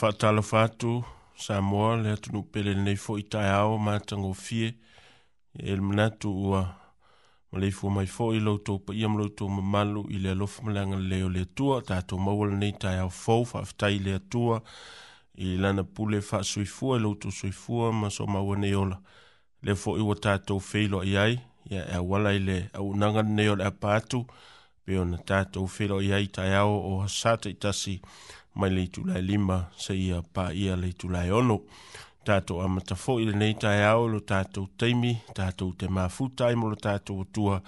faatalo fatu samoa le atunuupele lenei foʻi taeao matagofie e le manatu ua ma le ifua mai foʻi loutou paia ma loutou mamalu i le alofa ma le agalelei o le atua o tatou maua lenei taeao fou faafetai i le atua i lana pule faasoifua i loutou soifua ma so maua nei ola lea foʻi ua tatou feiloai ai ia e auala i le auunaga lenei o le apa atu pe ona tatou feiloai ai taeao o hasata i tasi mai le itu lai lima se ia pa ia le itu lai ono. Tātou amata fōi le nei tai au lo tātou teimi, tātou te mafuta imo lo tātou atua,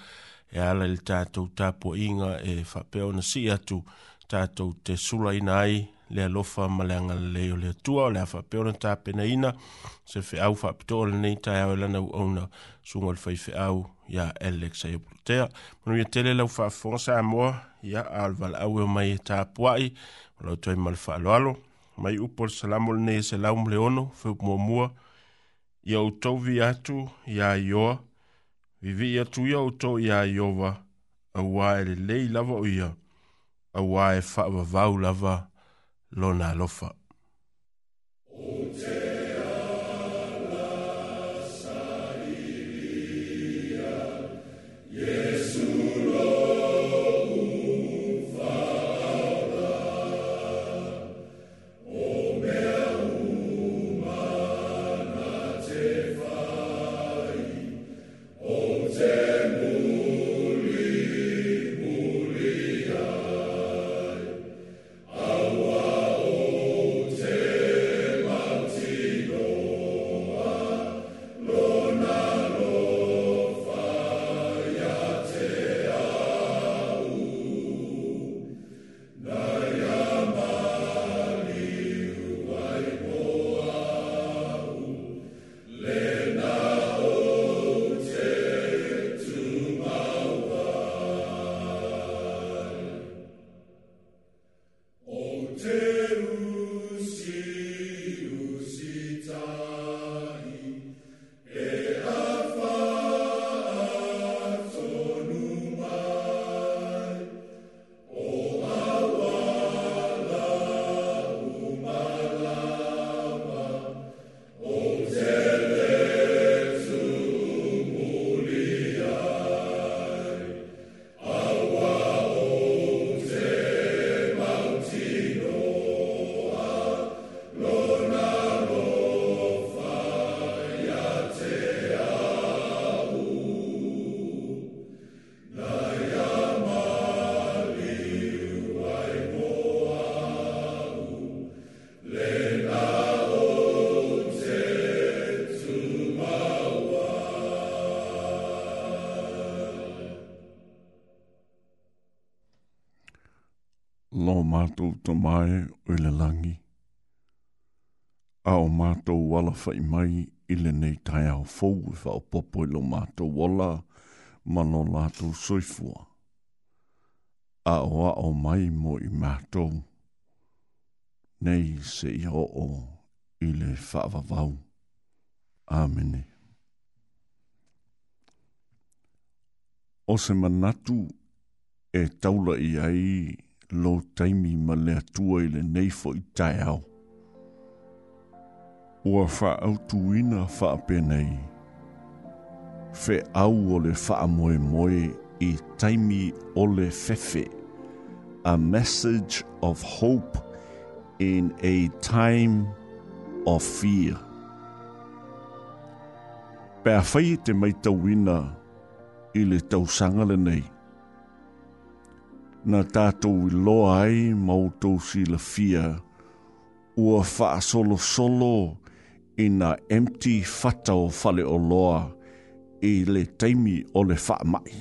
e ala le tātou tāpua inga e whapeo na si atu, tātou te sula ina ai, le alofa ma le angala leo le atua, le a whapeo na tāpena ina, se fe au whapito le nei tai e au lana u auna, sunga le fai fe au, ya Alex e Brutea. Manu ia tele lau whafonga sa amoa, ia alval au e mai e tāpua lau tai mal faaloalo mai upo le salamo lenei e selau ma le ono feupumuamua ia outou vi atu iā ioa vivii atu ia outou iā iova auā e lelei lava o ia auā e faavavau lava lona alofa oh, mātou to mai o le langi. A o mātou wala fai mai i le nei tai au fau e i fau popo i lo mātou wala ma no lātou soifua. A o a o mai mo i mātou. Nei se i ho o i le whaavavau. Āmene. O se manatu e taula i ai lo taimi ma le atua i le nei fo i tai au. Ua wha au tuina wha apenei. Fe au o le wha moe moe i taimi o le fefe. A message of hope in a time of fear. Pea whai te mai tauina i le tausanga le nei. Pea le nei na tātou i loa ai mautou si la fia. Ua wha solo solo i na empty fata o fale o loa i le taimi o le wha mai.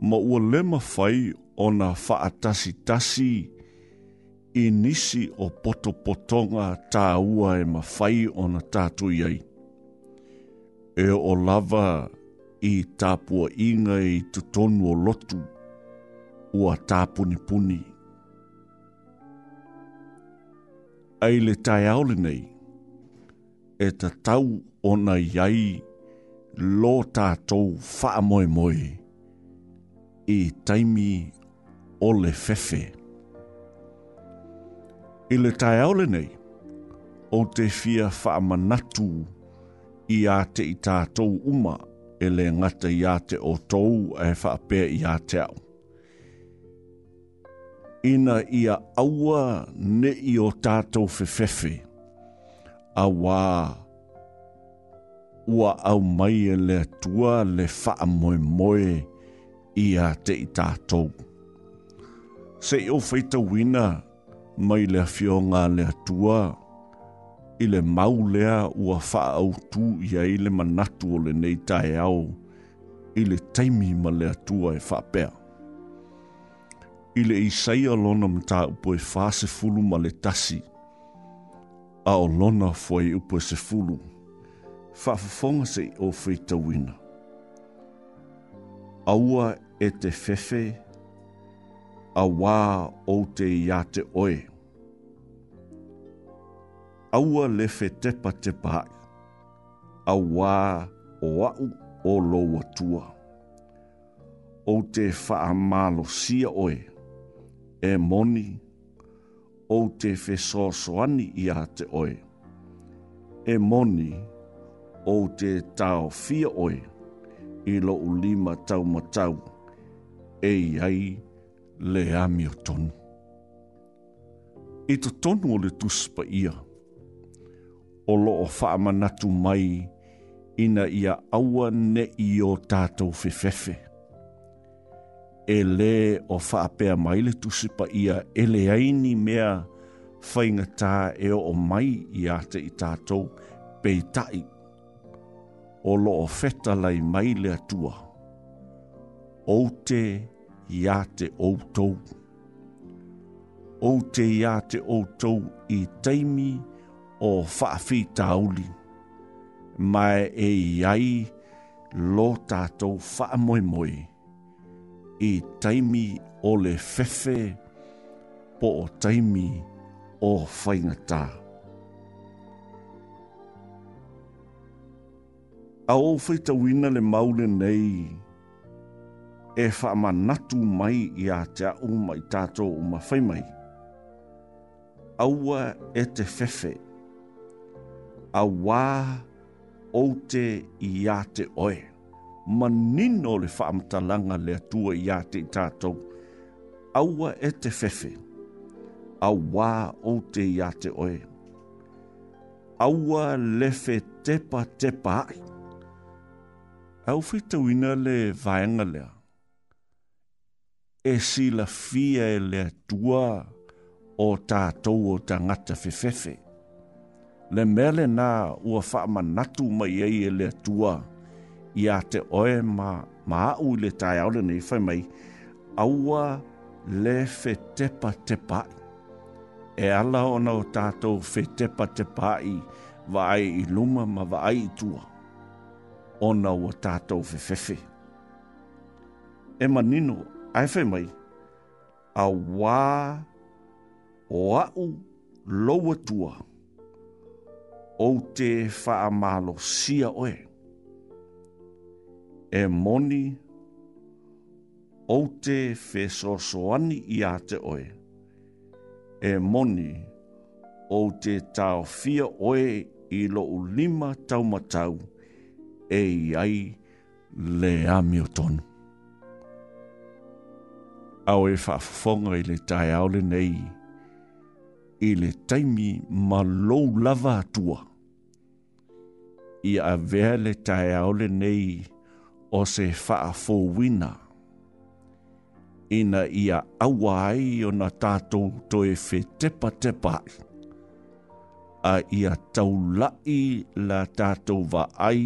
Ma ua lema fai o na wha tasi tasi i nisi o poto potonga tā ua e ma fai o na tātou iai. E o lava i tāpua inga i tutonu o lotu ua puni. Ai le tai aole nei, e ta tau ona iai lo tātou whaamoe moe i taimi o le fefe. I le tai aole nei, o te fia whaamanatu i a te i tātou uma e le ngata i a te o tou e whaapea i a te au ina ia aua ne i o tātou fefefe. A wā, ua au mai e le tua le wha moe moe i a te i tātou. Se i o feita wina mai le fionga le tua, i le mau ua wha au tū i a i le manatu o le nei tae au, i le taimi ma le tua e wha i le isai alona matā upu e fasefulu ma le tasi a o lona foi upu e sefulu faafofoga seʻi o feitauina aua e te fefe auā ou te iā te oe aua le fetepa te paaʻi auā o aʻu o lou atua ou te faamalosia oe e moni o te fesosoani i a te oe. E moni o te tau fia oe i lo u lima tau matau e ai le amio tonu. I to tonu o le tuspa ia, o lo o whaamanatu mai ina ia aua ne i o tātou fefefe e le o whaapea mai le tusipa ia e le aini mea whaingatā e o mai i ate i tātou tai o lo o feta lai mai le atua. te i ate outou. te i ate outou i teimi o whaafi tāuli. Mai e ai lo tātou whaamoimoi. moi i taimi o le fefe po o taimi o whaingatā. A o whaita wina le maule nei, e wha natu mai i a te au mai tato o ma whai Aua e te fefe, a wā o te i a te oe manino le amtalanga le atua i ate i tātou. Aua e te fefe, a wā o te i ate oe. Aua le lefe tepa tepa ai. Au whitau ina le vaenga lea. E si la fia e le atua o tātou o ta ngata fefefe. Le mele nā ua manatu mai ei e le atua. Le mele i a te oe ma, ma au le tai au nei whai mai, aua le fe tepa te pai. E ala ona o tātou fe tepa te pai, vai i luma ma vai i tua. Ona o tātou fe fefe. E manino, ai whai mai, a wā o au loa tua, o te wha sia oe. Sia oe e moni ou te whesosoani i a oe. E moni ou te tau fia oe i lo lima tau matau e i ai le amioton. Au e whafonga i le tai au le nei i le taimi ma lou lava atua. I a vea le tai au le nei i le nei o se faa fowina. Ina ia awai o na tātou toe fe tepa tepa. A ia taulai la tātou va ai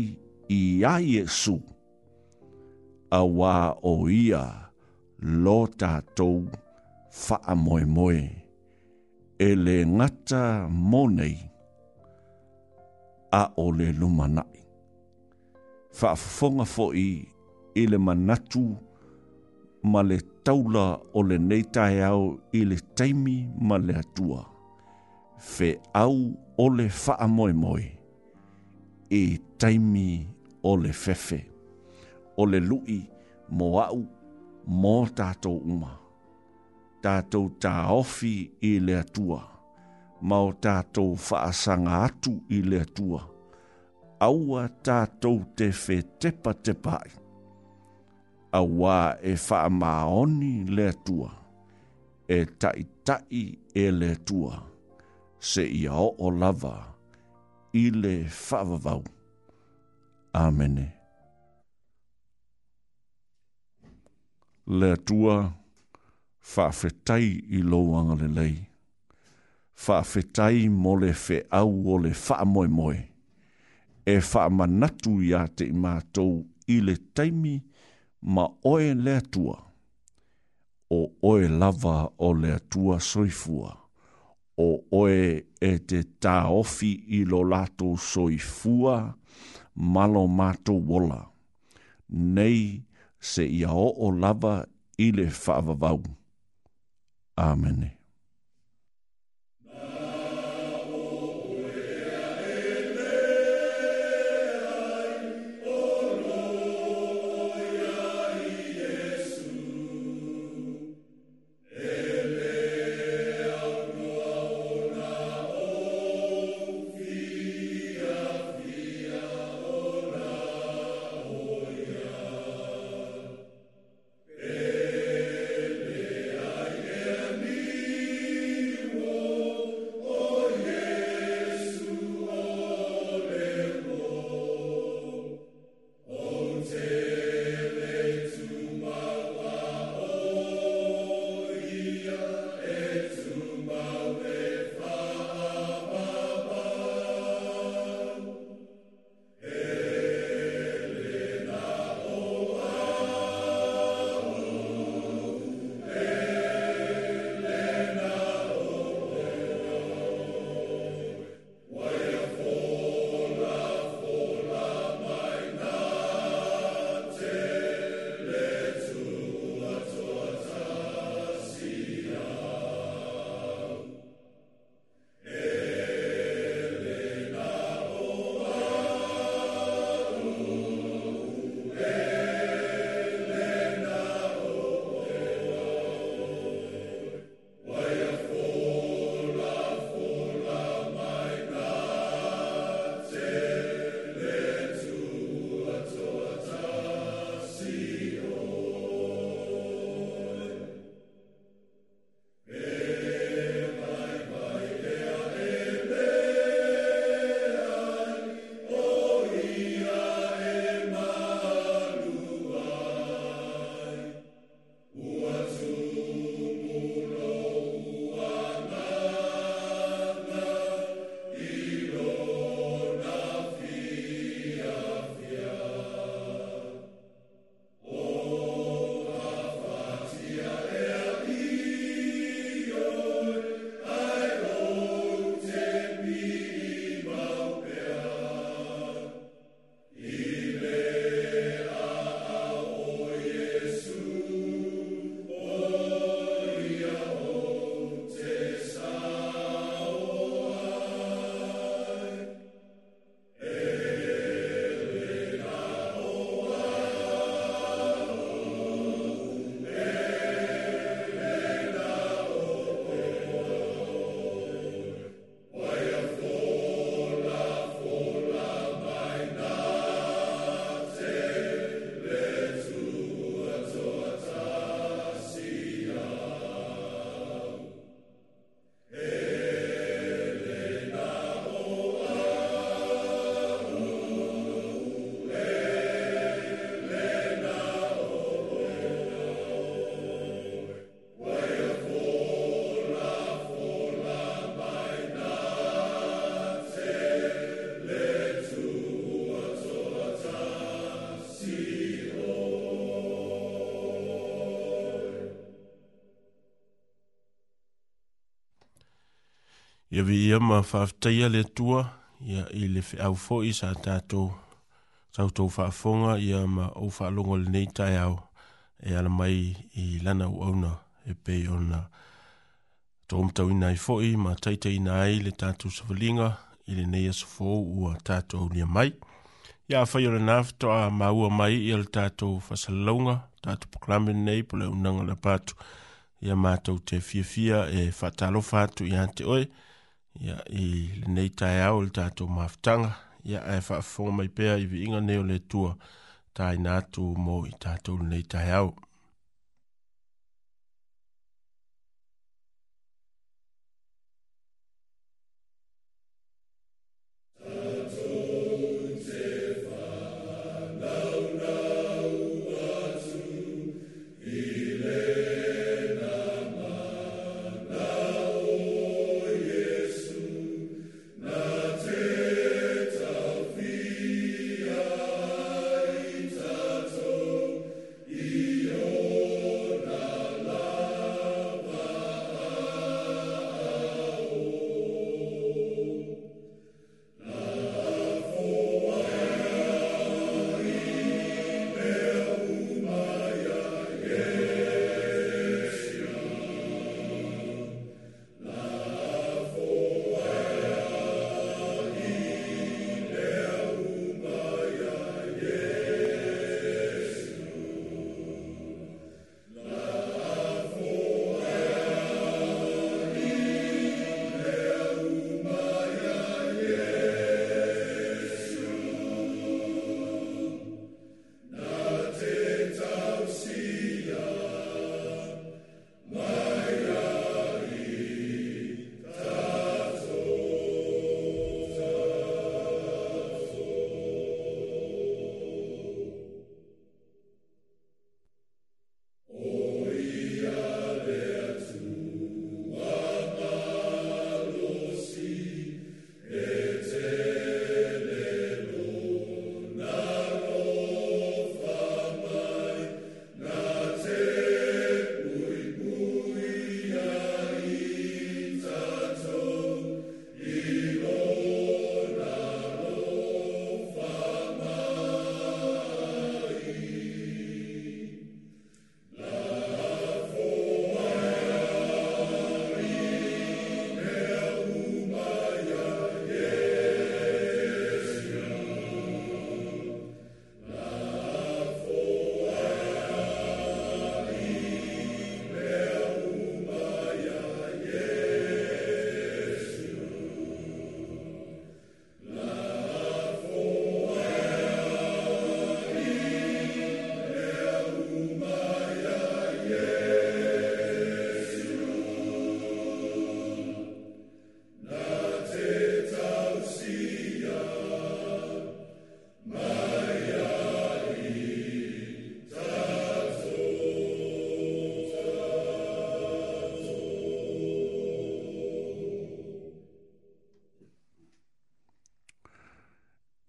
i a Jesu. A wā o ia lo tātou faa moe moe. E le ngata monei a ole lumanai fa fonga fo i le manatu ma le taula o le neitae au i taimi ma le atua. Fe au o le wha'a moe moe e taimi o le fefe, o le lu'i mo au mō tātou uma. tato tā ofi ele le atua, mao tātou wha'asanga atu ele le atua aua tātou te whe tepa te pai. Aua e wha maoni le tua, e tai tai e le tua, se ia o o lava, i le whavavau. Amene. Le tua, whawhetai i loanga le lei, whawhetai mo le whe au o le whaamoe moe. moe e whaamanatu i a te i mātou i le taimi ma oe le tua. O oe lava o le tua soifua. O oe e te taofi i lo lato soifua malo mātou wola. Nei se ia o o lava i le whaavavau. Amene. ia veia ma faafetaia le atua ia i le feʻau foʻi sa tatou tautou faafofoga ia ma ou faalogo lenei taeao e ala mai i lana uauna e pei ona toumatauina ai foʻi ma taitaina ai le tatou savaliga i fo u ua tatou lia mai ia le o lanā ma maua mai e ia le tatou fasalalauga tatou proklame lenei po le aunaga le apatu ia matou te fiafia e faatalofa atu iā te oe ia i lenei taeao i le tatou mafutaga ia e faafofoga mai pea i viiga nei o le tua tainā atu mo i tatou lenei taeao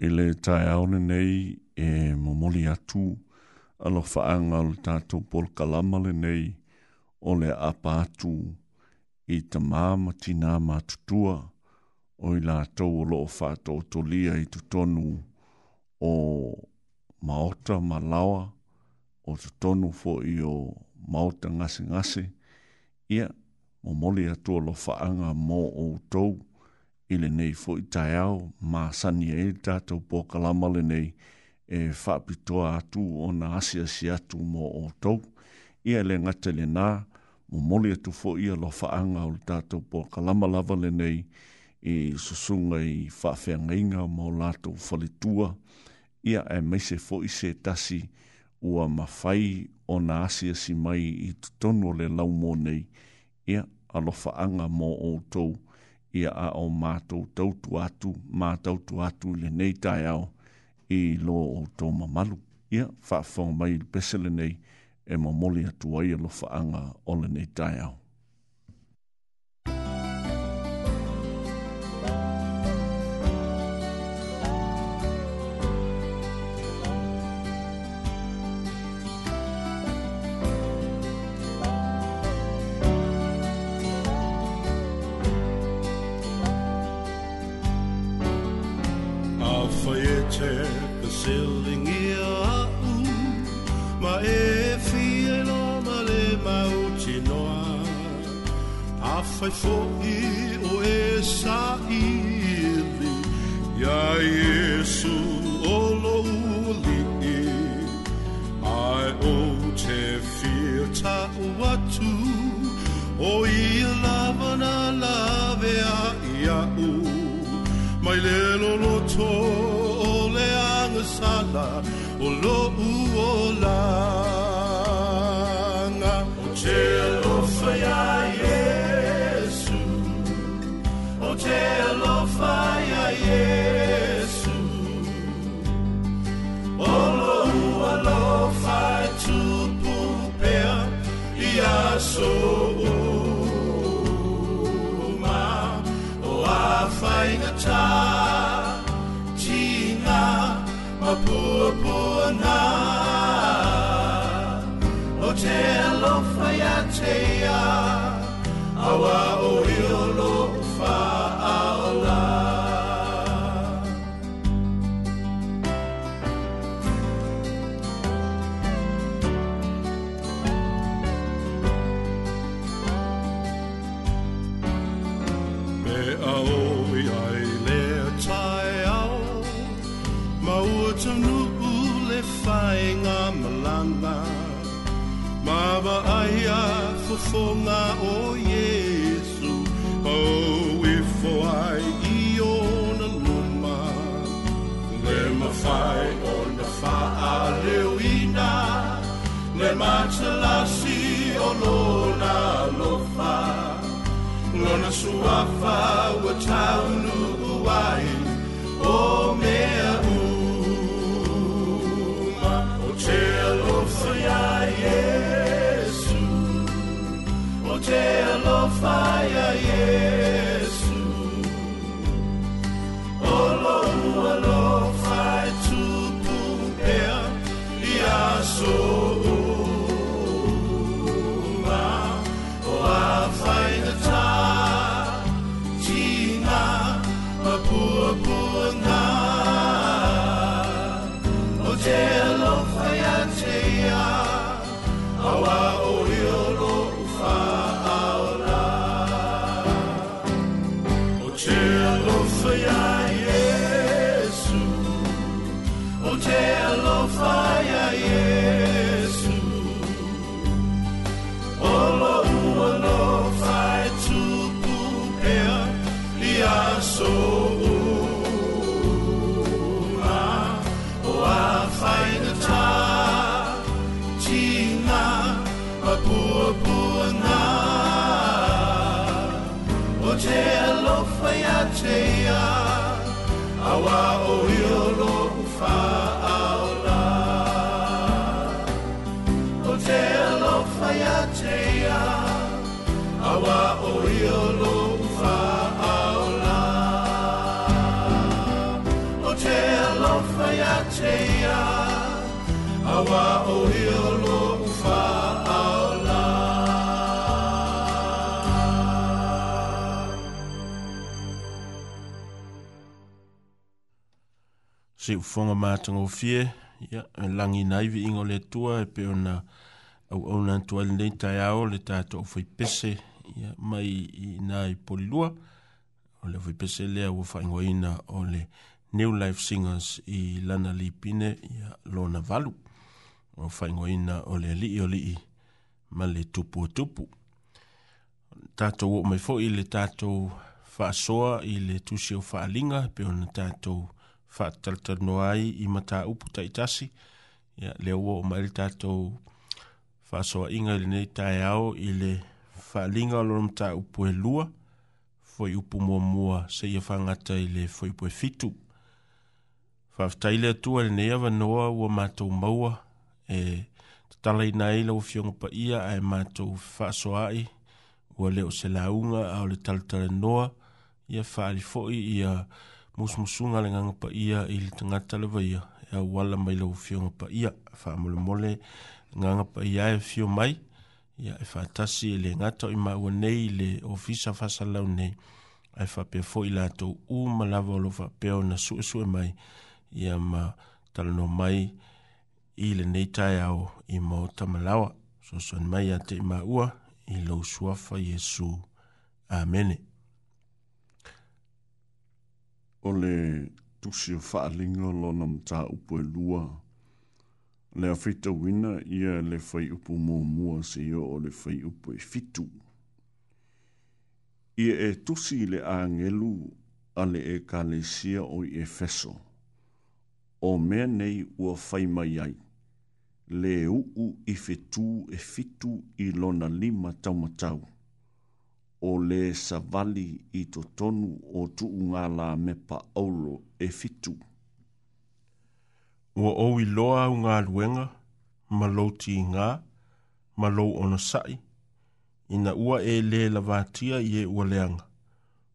e le tae aone nei e momoli atu alo faanga o le tātou pol kalama le nei o le apa atu i ta māma tina mātutua o i lātou o loo fāta o tolia i tutonu o maota malawa o tutonu fo i o maota ngase ngase ia momoli atu alo faanga mō outou i le nei fo i tae au, ma sani e tātou pōkalama le nei e whapitoa atu o na asia si atu mō o tau. Ia le ngata le nā, mō moli atu fo i alo whaanga o le tātou pōkalama lava le nei i susunga i whawhea ngainga mō lātou whalitua. Ia e meise fo i se tasi ua mawhai o na asia si mai i tutono le lau mō nei. Ia alo whaanga mō o tau ia a o mātou tautu atu, mātou tu atu le nei tai au i lo o tō mamalu. Ia, whaafong mai i pesele nei e mamoli atu ai e lo faanga o le nei tai au. foi fogo. Awa, oh. se u fonga mātanga o fie, ia, yeah, langi naivi ingo le tua, e pe ona au au nan tua le tai ao, le tātou o fai pese, ia, yeah, mai i nā i polilua, o le fai pese lea ua fai ngoina o le New Life Singers i Lana Lipine, ia, yeah, Lona Valu, o fai ngoina o le li o li ma le tupu o tupu. Tātou o mai fo i le tātou fa'asoa i le tusi o fa'alinga, e pe ona tātou tupu whaataltar noai i mata upu taitasi. Ia, leo o maile tātou whasoa inga le nei tae au i le whalinga o lorom tā upu e lua, foi upu mua mua se ia whangata i le foi upu e fitu. Whaftai le atua le nei ava noa ua mātou maua e tatalai nei lau fionga pa ia ai mātou whasoa ai ua leo se launga au le taltara noa ia whaari foi ia whaari musumusuga le gaga paia i le tagata lavaia e auala mai lau fioga paia faamolemole gaga paia e fio mai ia e faatasi e le gata o i maua nei le ofisa fasalau nei ae faapea foʻi latou u ma lava o loo faapea ona suʻesuʻe mai ia ma talano mai i lenei taeao i mo tamalawa soasoani mai iā teʻi maua i lou suafa iesu amene o le tusi o whaalinga lo nam tā upo e lua. Le a whita wina ia le whai upo mō mua se o le whai upo e fitu. Ia e tusi le a ngelu ale e ka le sia o i e feso. O mea nei ua whai mai ai. Le uu i fetu e fitu i lona lima taumatau. Tau o le savali i to tonu o tuu ngā la me pa aulo e fitu. Ua owi loa au ngā luenga, ma lau ti ngā, ma lau ona sai, ina ua e le la vātia i e ua leanga.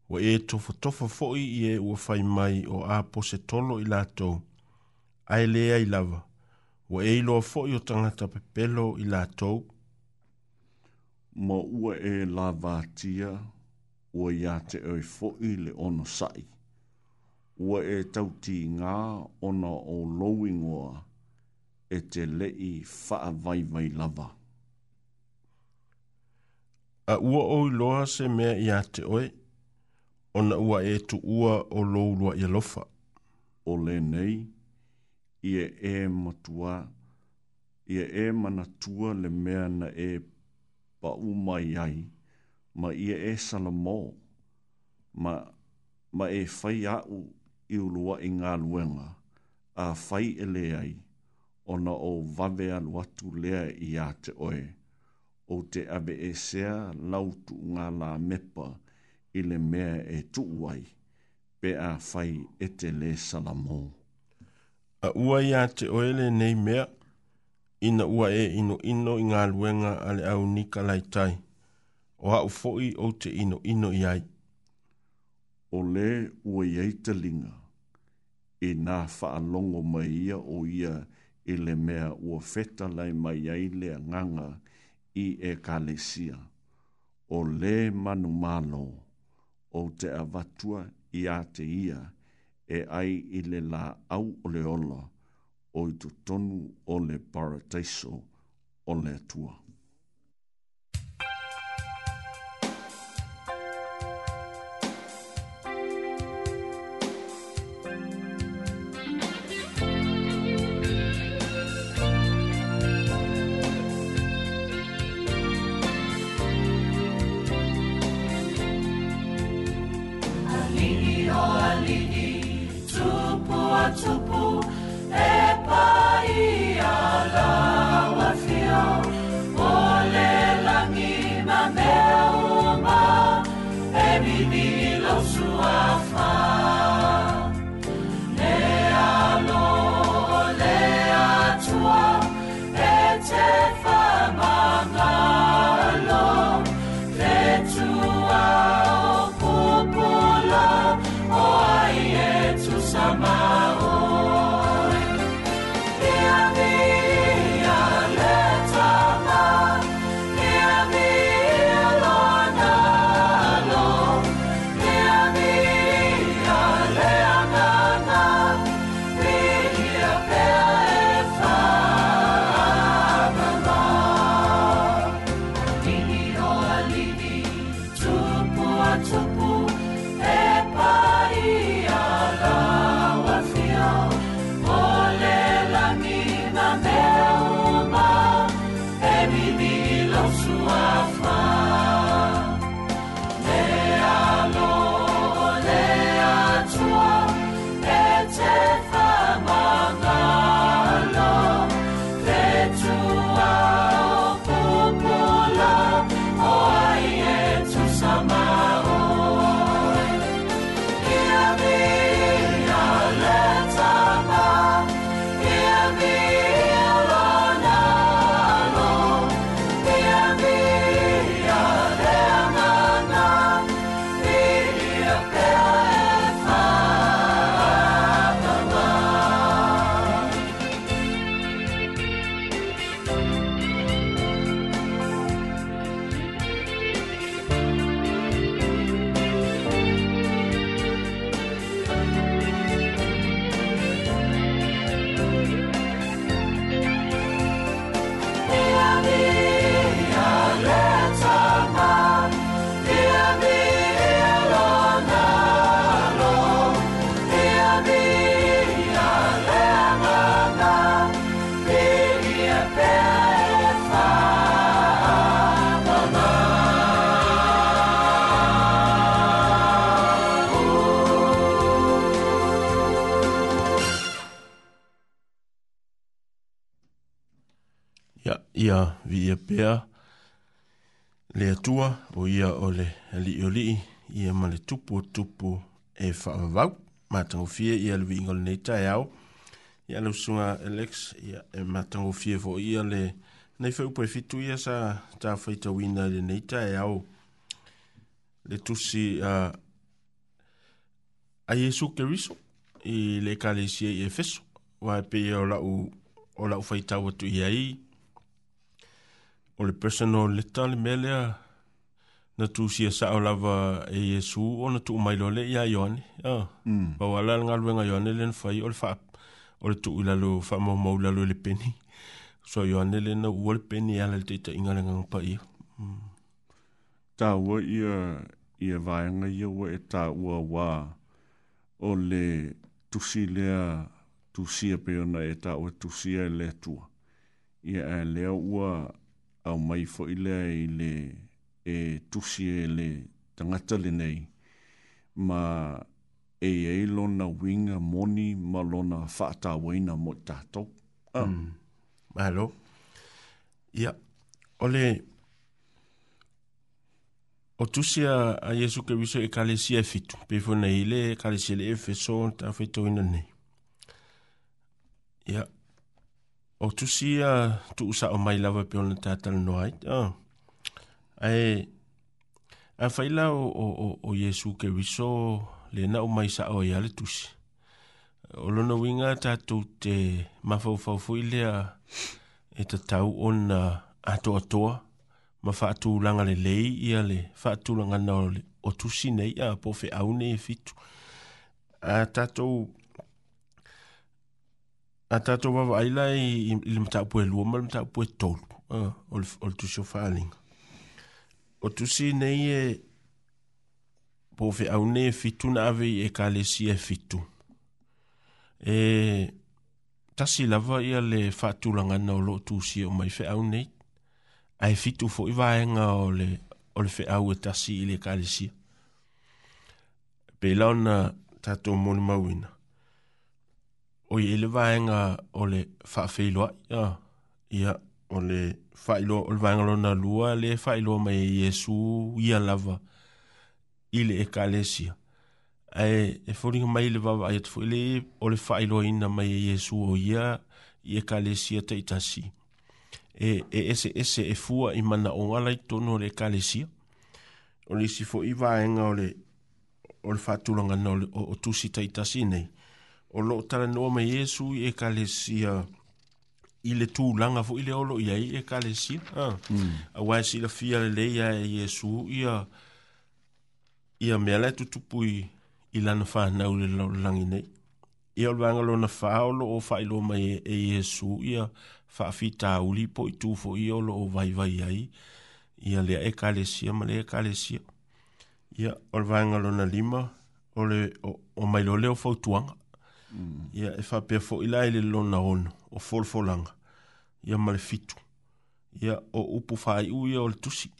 Ua e tofa tofa foi i e ua fai mai o a pose tolo i lātou, ai lea i lava. Ua e loa foi o tangata pepelo i lātou, ma ua e la vātia ua ia te oi fo'i le ono sa'i. Ua e tauti ngā ona o loingoa e te le'i wha'a vai vai lava. A ua oi loa se mea ia te oi, ona ua e tu ua o loulua i lofa. O le nei, ia e matua, ia e manatua le mea na e pa u mai ai, ma ia e sana mō, ma, ma e whai au i ulua i ngā luenga, a fai e le ai, ona o vavea alu atu lea i a te oe, o te ave e sea lautu ngā la mepa i le mea e tuu ai, pe a fai e te le sana mō. A uai i a te oe le nei mea, ina ua e ino ino i ngā luenga ale au nika lai tai. O hau fo'i o te ino ino i ai. O le ua i eita linga, e nā whaalongo mai ia o ia e le mea ua feta lai mai ai lea nganga i e kalesia. O le manu malo, o te avatua i a te ia, e ai i le la au o le ola, o i tu tonu o le parateiso o le atua. ia vi ia pea le atua o ia o le alii o lii ia ma le tupu o tupu e faavavau matagofie ia le viiga lenei taeao ia le usuga alex ia e matagofie foi ia le nei faupu e fitu ia sa tafaitauina i lenei taeao le tusi a a iesu keriso i le ekalesia i efeso ua e peia o laʻu o laʻu faitau atu i ai o le personal letter le mea lea na tusia saʻo lava e iesu o na tuumailo le iā ioane auala ah, mm. le galuega ioane lena fai o le faa o le tuu i lalo faamaumau i lalo i le peni so ioane lena ua le peni e ala le taʻitaʻiga le gaga paia mm. tāua ia ia vaega ia ua e tāua auā o le tusi lea tusia pei ona e tāua tusia e le atua ia e lea ua au mai fo i lea i le e tusi e le tangata le nei ma e ei lona winga moni ma lona whaata weina mo tātou. Um. Mm. Hello. Ia, yeah. ole, o tusi a, a Jesu ke wiso e kale si e fitu, pefo na hile e kale si e le efeso, ta fitu ina nei. Ia, yeah o tu si a tu usa o mai lava pe ona tatal no ah. ai a ai a faila o o o o yesu ke viso le na o mai sa o ia le tu si o lo no winga ta tu te ma fo fo fo ile a e te tau ona a to to ma fa tu langa le lei ia le fa tu langa no o tu si nei a po fe au nei e fitu a tatou to a tatou vavaai lai i le mataupue lua ma le mataupue tolu o le tusi o faaaliga o tusi nei e po feʻau nei e fitu na ave i ekalesia e fitu e tasi lava ia le faatulagana o loo tusi o mai feʻau nei ae fitu foʻi vaega o le o le feʻau e tasi i le ekalesia peila ona tatou molimauina o i ele vaenga o le whaafeiloa. Ia, ia, o le whaafeiloa, o le vaenga lona lua, le whaafeiloa mai e Jesu, ia lava, i le e kalesia. Ai, e fōringa mai le vava ai atu, ele o le whaafeiloa ina mai e Jesu o ia, i e kalesia teitasi. E, e ese ese e fua i mana o ngalai tono le kalesia. O le si fō i vaenga o le, o le whaatulanga no, o, o tusi teitasi nei. Ia o lo tala no ma yesu e kalesia ile tu langa fo ile olo ia e kalesia ah. mm. a wa si la fia le le ia e yesu ia ia me ala tu tupu i ila na fa na ule lo langi nei ia o langa lo na fa o lo o fa ilo ma e, e yesu ia fa fita uli po i tu fo i olo o vai vai ai ia le e kalesia ma le e kalesia ia o langa lo na lima o le o, o mai lo le o fo tuanga ia e faapea foʻi la i le lonaono o folofolaga ia ma le fitu ia o upu faaiʻu ia o le tusi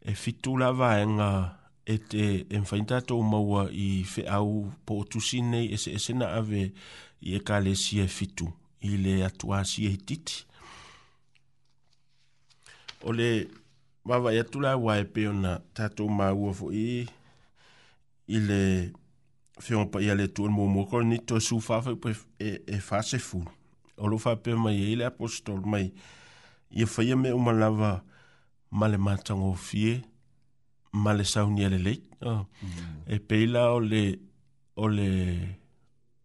e fitu lavaega e te e mafaini tatou maua i feʻau po o tusi nei eseese e na ave i ekalesia e fitu i le atuasia e hitiiti o le vavai atu la auā e pe ona tatou maua foʻi i le fiona pa ia le tuan mo mo kor ni to su fa fa e e fa se fu o lo fa pe mai ile e apostol mai ia fa ia me uma lava male mata ngo fie male sa unia le le oh. Ah. mm -hmm. e pe ila o le o le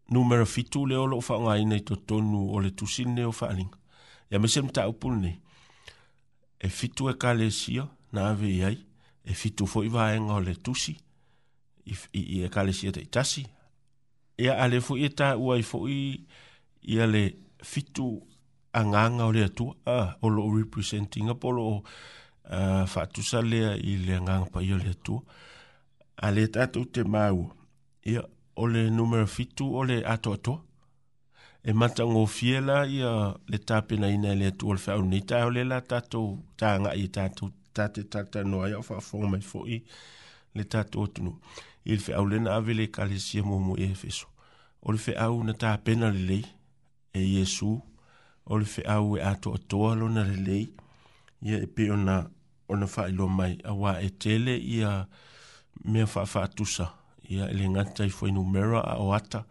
numero fitu le o lo fa nga ina to tonu o le tu sin o fa ling ia me sem ta upul ni e fitu e kale sio na ave ai e fitu fo iva e ngo le tu sin i, i ekalesia ta itasi. Ia ale fu ita ua i fu i ia le fitu anganga o le atua uh, o lo representing a polo uh, fatusa lea i le anganga pa i o le atua. Ale te mau ia o le numero fitu o le ato atua. E mata ngō fiela ia le tāpena ina le atua le whaunu ni tā o le la tatu tā ngai tatu tate tata noa ia o whaafo mai fo i le tatu o tunu il fe au lena avele kale sia mo mo efeso o le fe au na ta pena le lei e yesu o le fe au e ato ato alo na le lei ia e pe ona ona fa ilo mai a wa e tele ia mea fa fa atusa ia ele ngata i fo inumera a o ata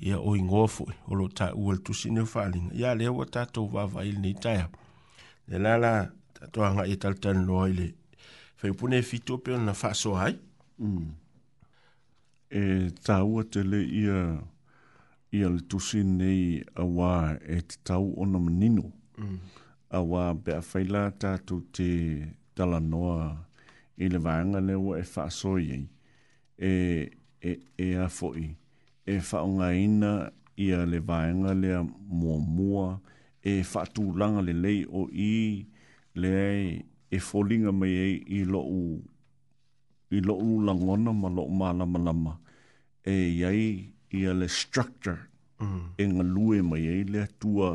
ia o ingoa fo o lo ta ual tusi ne fa alinga ia le wa tato vava il ni taya le lala tato anga e tal tan loa ile fa ipune e fito pe ona fa so hai mm e tāua te le ia ia le tusi nei a wā e te tau ona manino mm. a wā bea whaila tātou te tala i le vāanga le wā e whaasoi e, e, e a fōi e whaonga ina ia le vāanga le a mua mua e whaatū langa le lei o i le e folinga e mai e i lo u i lo u langona ma lo mana manama e yai i le structure mm. e nga lue mai e le tua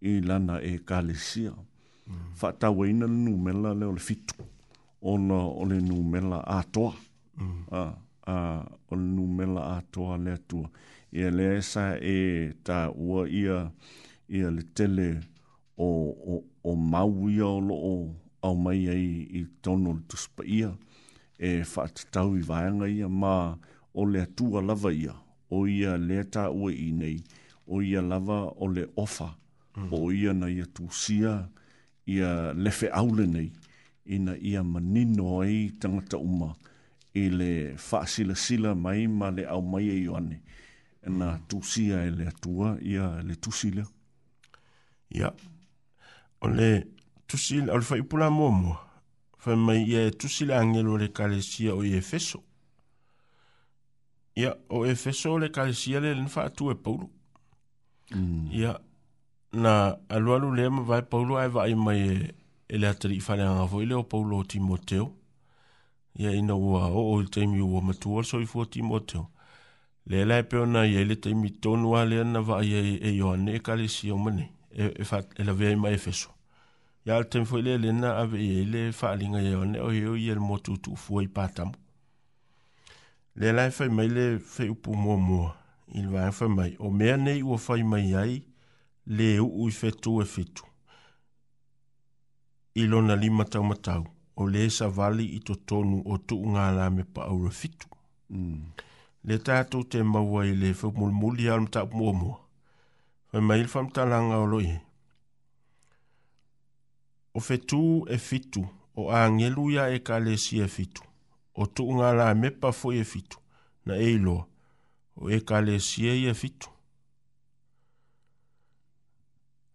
i lana e kalesia fa mm. ta weina nu mela le ole on on ole nu mela a toa mm. a a ole nu mela a toa le tua e le sa e ta ua ia ia le tele o o o mau lo o au mai ai i tono le mm e whaatatau i vaanga ia mā o le atua lava ia, o ia leta ua i nei, o ia lava o le ofa, mm. o ia na ia tūsia, ia lefe aule nei, ina ia manino ai tangata uma, i le whaasila sila mai ma le au mai e ioane, ina tūsia e le atua, ia le tūsila. Ia, yeah. o le tūsila, o le whaipula mua fai mai ia e tusi le angelo le kalesia o Efeso. Ia o Efeso le kalesia le lenfa atu e Paulo. Mm. na alualu lea ma vai Paulo ai vai mai e, e le atari fale anga e le o Paulo o Timoteo. Ia ina ua o o il taimi ua so i Timoteo. Le lai peo na ia le tonu a na vai e, e Ioane e kalesia o mane e, e, e la mai Efeso. ya al tem foi le e e na ave ile e fa linga yo ne o yo yel motu tu foi patam le la fa mai le fe upu mo mo il va fa mai o me ne u fa mai ai le u u fe tu e fe tu ilo na lima tau matau o le sa vali i to tonu o tu nga la me pa au re fitu mm. le tatu te mawai le fa mulmuli al mta mo mo fa mai fa mta langa o lo ye o fetu e fitu o angelu ia e kalesia e fitu o tuuga la pa fo e fitu na e iloa o e e ia e fitu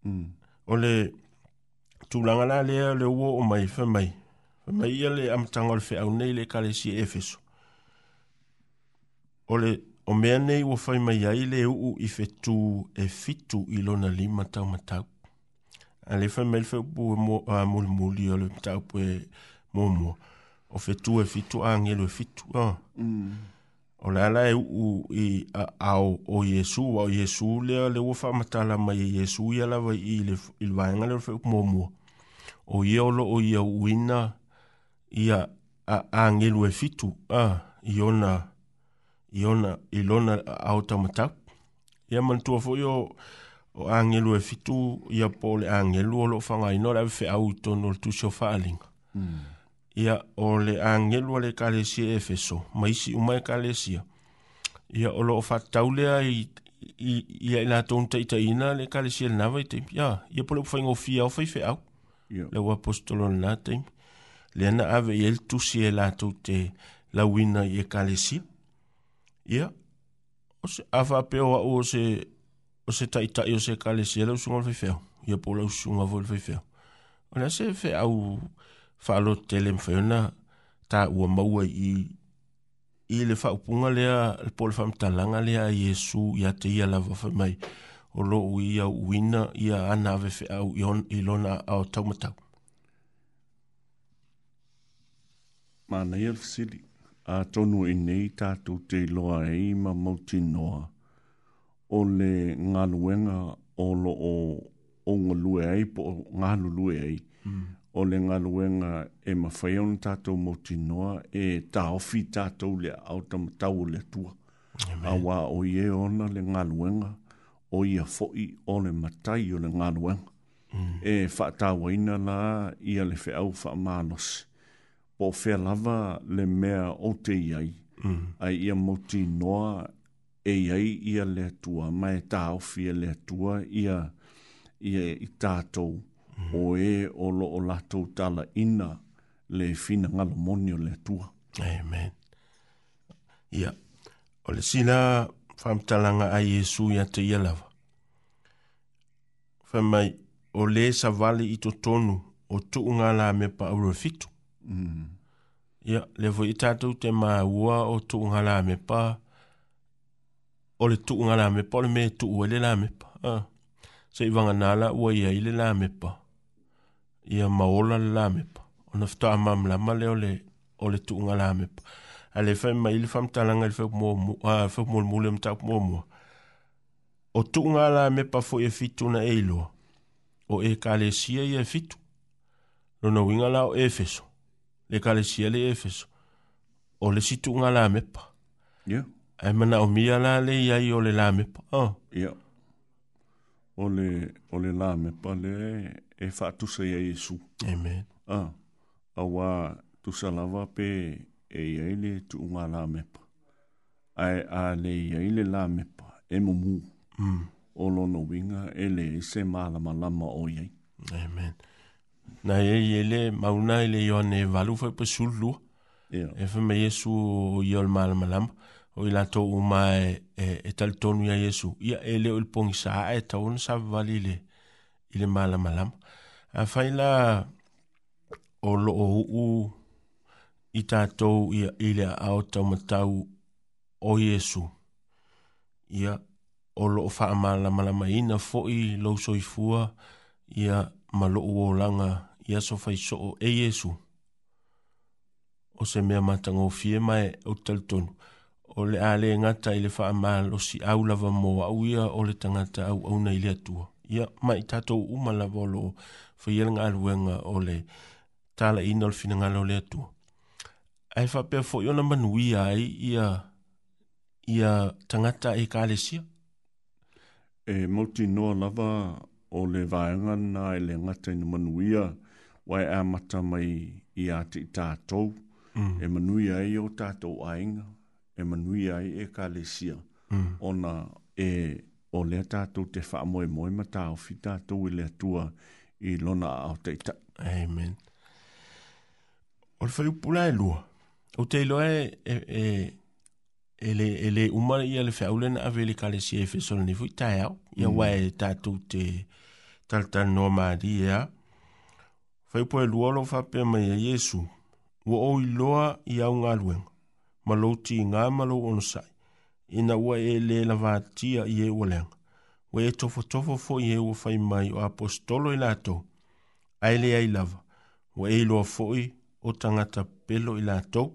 mm. o le tulaga la lea le ua o mai famai mai ia e le amataga o le au nei le ekalesia efeso o le o mea nei ua fai mai ai le uu i fetu e fitu i lona lima taumatau ale fa mo a le fe e fitu angelo fitu o la e, u e, i a o Yesu o Yesu le le matala ma Yesu ia va i il va le o o wina a angelo e fitu a iona ilona automata ia mantua yo o angelu e fitu ia po le angelu o loo fagaina e o le ave feʻauitono o le tusi o faaaliga hmm. ia o le agelu a le ekalesia e efeso ma isi uma ekalesia ia o loo faatatau lea ia i latou nitaʻitaʻiina le ekalesia lenā vai taimi ia ia po le ufaigofia o fai feʻau lau apostolo lenā taimi lea na aveia le tusi e latou te lauina i ekalesia ia o se afaapeo aʻu o se o se taʻitaʻi o se kalesia e lausuga o le faifeao ia po lausuga foi le faifeao o lea se feau faalotele mafai ona taua maua i i le faupuga lea po le faamatalaga lea iesu iā te ia lava fai mai o loʻu i auʻuina ia ana ave feau i lona ao taumatau manaia le fasili atonu i nei tatou te iloa ai ma mautinoa o le ngaluenga o lo o o ngalue ai po ngalulue ai mm. o le ngaluenga e mawhai on tātou mo tinoa e tāofi tātou le autama tau le tua Amen. a wā o ie ona le ngaluenga o ia foi o le matai o le ngaluenga mm. e whaatawa ina la ia le whaau whaamanos po whea lava le mea o te iai mm. ai ia mo tinoa e iai ia le tua mai e ta fie le tua ia ia i tātou mm. o e o lo o latou tala ina le fina ngalo le tua Amen Ia yeah. o le sila whamtalanga a Yesu ia te ia famai whamai o le sa vale i to tonu o tu unga la me pa uro fitu mm. Ia mm. yeah. le vo i te maa ua o tu unga la me pa uro o le tuu nga la mepa, o le me tuu e le la mepa. Uh. So i wanga nala ua ia i le la mepa. Ia maola le la mepa. O na fitoa mam la male o le, o le tuu nga la mepa. A le fai mai le fai mtalanga le fai mua mua, le fai mua mua mua mua. O tuu nga la mepa fo e fitu na e iloa. O e kale sia i e fitu. Lona winga la o efeso. Le kale sia le efeso. O le situ nga la mepa. Yeah ai mana o mia la le ia i ole la me pa. Oh. Ia. Ole, ole la me pa le e wha tusa ia Iesu. Amen. Ah. A wā tusa lava pe e ia i le tu unga la me pa. Ai a le ia i le la me pa e mo mu. Mm. O lono winga e le i se mala ma lama o iai. Amen. Na ia e i e le mauna i le yone valu fai pa sulu. Ia. Yeah. E fai me Iesu i ole mala ma lama. Ia o i latou uma e, e, e talitonu ia iesu ia e leo i le pogisaa e tauona savavali le i le malamalama afai la o loo uu i tatou ia i le aao taumatau o iesu ia o loo faamalamalamaina foʻi lou soifua ia ma loʻu olaga ia so faisoo e iesu o se mea matagofie mae ou talitonu o le ale ngata i le wha amalo si au lava mō au ia o le tangata au au nei le atua. Ia ma i tato umala volo fa ielanga aluenga o le tala ino le fina ngalo le atua. Ai wha pia fo iona manui ai ia, ia tangata e ka le sia? E multi noa lava o le vaenga na e le ngata ina manuia wai a mata mai i ati tātou. Mm. E manuia e o tātou ainga e manui ai e ka le sia. Mm. Ona e o le tātou te wha moe moe ma tāo fi tātou i le atua i lona ao te ita. Amen. O le whaiu pula e lua. O te loa e, e, e, e le, e le umara i le whaule na awe le ka le sia e whesona ni fui tae au. Ia mm. wae tātou te taltan noa maari ea. Whaiu pula e lua lo whapea mai a Jesu. Ua o i i au ngā luenga maloti ngā malo onsai. Ina ua e le lava tia i e ua leanga. Ua e tofo tofo fo i e ua fai mai o apostolo i lato. Aile ai lava. Ua e loa foi o tangata pelo i lato.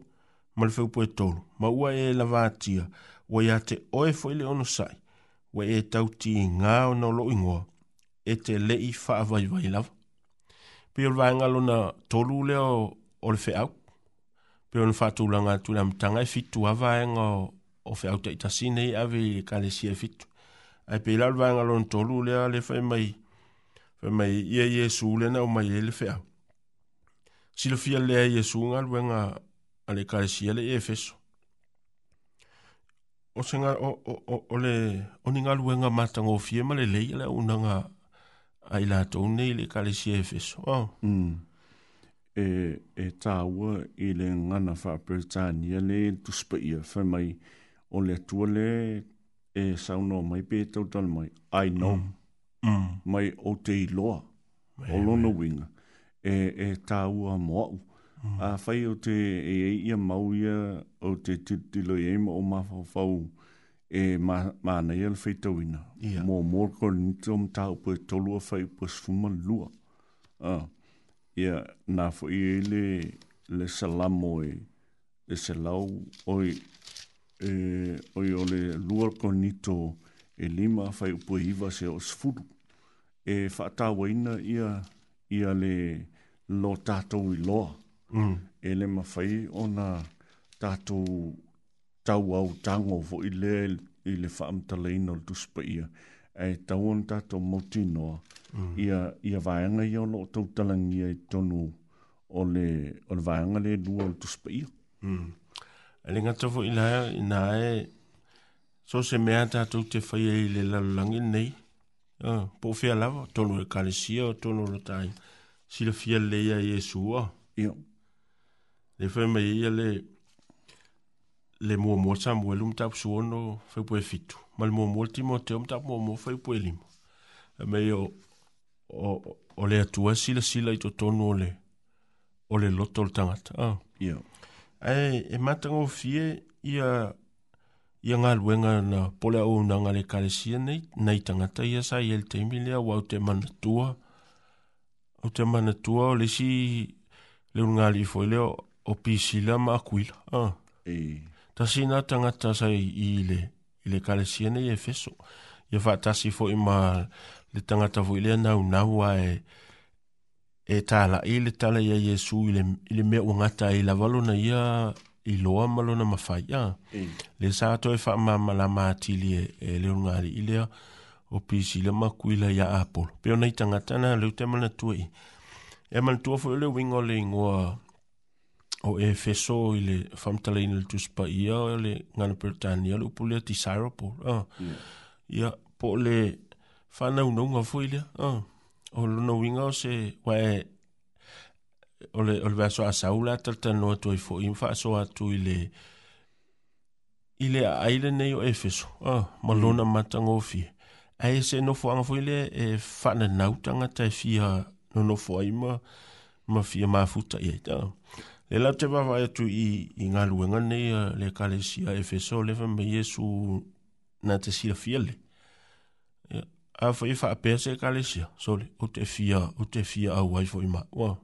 Malfeu po e tolu. Ma ua e lava tia. Ua ia te oe fo i le onsai. Ua e tau ti ngā o nao lo ingoa. E te le i faa vai vai lava. Pio vanga lona tolu leo o le fe pe ona faatulaga atu e e i le amataga e fitu ava ega o feau taʻitasina i ave i le kalesia e fitu ae pei lao le vaega lona tolu lea le faimai faimai ia iesu lena umai ai le feau silofia lea iesu galuega a le kalesia e le i efeso o sega o, o, o, o le oni galuega matagofie ma lelei a le aunaga ai latou nei le kalesia e efeso oh. mm e, e tāua i le ngana whaapertania le tuspa ia whai mai o le atua le e sauno mai pe tau tala mai. I know. Mm. Mm. Mai o te iloa. Mai, o lona winga. E, e tāua moau. Mm. A whai o te e, e ia mauia o te titilo e ima o mawhawhau e ma, mana i ala whaitawina. Yeah. Mō mō kore nito om tāu pua tolua whai pua sfuma lua. Uh. Ah ia nā fo i e le le salamo e le salau oi e, oi o le luar konito e lima fai upo iwa se o sfuru e whaatawa ina ia ia le lo tātou i loa mm. e le mawhai o na tātou tau au tango fo i le i le whaamtala ina o le tuspa ia e tauan tato moti noa mm. ia, ia vaenga ia o loo tau talangi e tonu o le, o le vaenga le lua o le tuspa ia. Mm. Ale e ngatofo ilaya ina e so se mea tato te whaia i le lalulangi nei uh, po fia lava tonu e kalesia o tonu lo tai si le fia leia i e sua. Ia. Le fai mai ia le le mua mua Samuel um tapu suono fai pue fitu. Ma le mua mua Timote um tapu mua mua fai pue limo. E mei o, o, o le atua sila sila i to tonu o le, o le loto o le tangata. Ah. Yeah. E, e matanga o fie ia, ia ngā luenga na pole au na ngā le karesia nei, nei tangata ia sa i el teimi lea wau te manatua. Au te manatua o le si leo ngā li foileo o pisila ma akuila. Ah. E. Eh tasi na tangata sa ile ile kale siene ye feso ye fa tasi fo ima le tangata fo ile na una wa e e tala ile tala ye yesu ile ile me ungata ile valo na ya i loa malo na mafai ya mm. le sa to e fa ma mala ma tili e le unga ali ile o pisi le ma kuila ya apol pe ona tangata na le tema na tui e man tu fo ile wingo le ngoa o e feso i le whamtala ina le tuspa ia o le ngana Britannia le upulea desirable. Ah. Yeah. Ia po le whanau nunga fui lea. Uh. O luna winga o se wae o le, o le vaso a saula tal tanoa tu i fo i mfaso atu i le i le aile nei o Efeso. Uh. Malona mm. matango fie. Ai se no fuanga fui lea e whananautanga tai fia no no fo ai ma ma fia mafuta i. Uh. Le la te wawa atu e i, i ngā luenga e le kare si a Efeso lewa me Yesu na te sila fiele. A fo i wha apea se kare si a. E sole, o te fia, o te fia a wai fo i ma. Wow.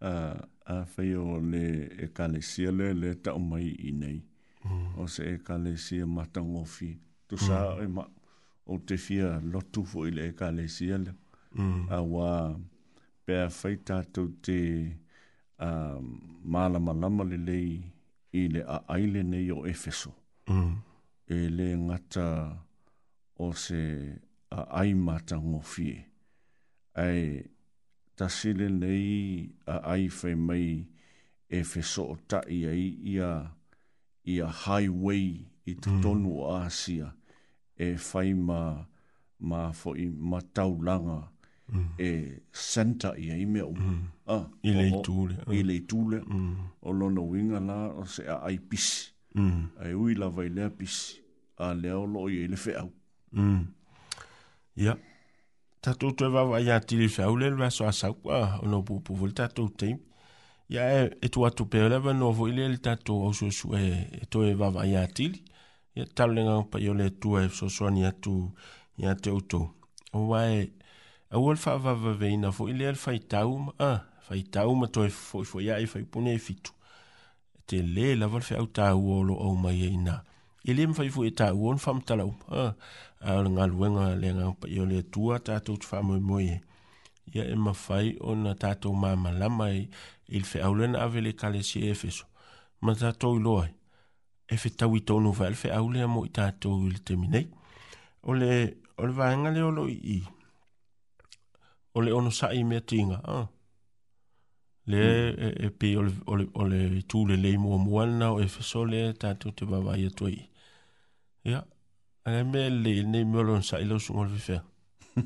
Uh, a fai o le e kare si le, le ta o mai i nei. Mm. O se e kare si a mata ngofi. Tu mm. sa mm. e ma, o te fia lotu fo i le e kare si a le. Mm. A wā, pēr fai te uh, malama lama le lei i a aile nei o Efeso. Mm. E le ngata o se a ta ngofie. Ai, ta sile nei a aife mai Efeso o ta ia i ia highway i tu mm. tonu mm. Asia e faima ma ma fo i ma taulanga mm. e center ia i mea mm. Ah, ile itule. Uh. Ile itule. Mm. O lono winga la, o se a ai pisi. Mm. Ai ui la vai lea pisi. A lea o loo ile fe au. Mm. Ia. Yeah. Tatou tue vava ia tili fe au lelua so asau. Ah, o no pupu voli tatou teim. Ia e, e tu atu peo lewa no vo ile ili tatou au su su e, e toe vava ia tili. Ia talo lenga upa yo le tu e so so ni atu ia te utou. O wae, a ua fa va va veina fo ile fa tau ah fai tau ma toi foi foi ai e fai pune e fitu. Te le la val fai au tau o lo au mai e ina. I e le mfai fai e tau o nfam talau. A le ngā luenga le ngā upa i o le tua tātou tu whamoe moe e. Ia e mawhai o na tātou māma lama e il fai au lena ave le kale si e feso. Ma tātou i loa e. E fai tau i tonu vai le fai au lea mo i tātou i le te minei. O le, o le vahenga le olo i i. O le ono sa'i mea tinga. Ah. le e, eh, pe eh, ole ole ole tu le le mo mo na o e so le ta tu te va va ye i ya ana me le ne me lo sa ilo sungol fi fe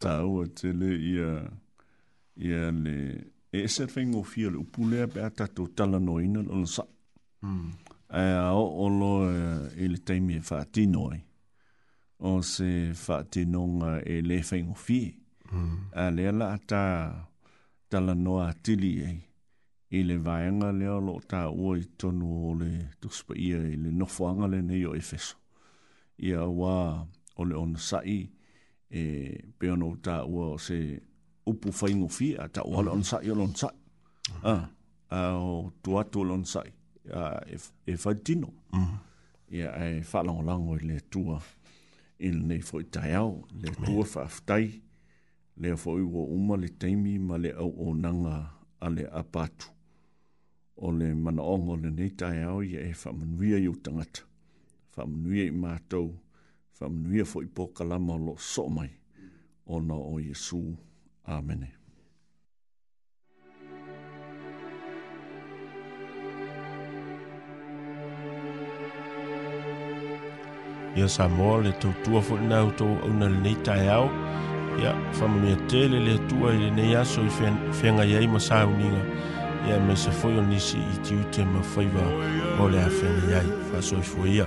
ta o te le ia ia le e se o fi le le ba ta tu tala no ina lon sa mm e o o lo eh, e le mi fa e ti noi o se fa ti non e le o fi mm. a le la ta tala noa atili e i le vaenga leo lo ta ua i tonu o le tuspa ia i le nofoanga le nei o efeso ia wā o le ona sai e peono o ua o se upu whaingo fi a ta ua le ona sai o le ona sai mm-hmm. a ah, a o tuatu le ona sai a e, e whaitino mm-hmm. ia e whalangolango i le tua in nei fwoi tai au le tua whaftai le fo i wo uma le teimi ma le au o nanga a le apatu. O le mana ongo le nei tai au i e whamanuia i o tangata. Whamanuia i mātou. Whamanuia fo i pōka lama lo so mai. O na o Yesu. Amene. Ia sa mō le tautua fo'i nau tō au na le nei tai au. ya tele le atua i lenei aso i feagaiai ma sauniga ia me se foi o nisi i tiute ma faiva o le so foia ia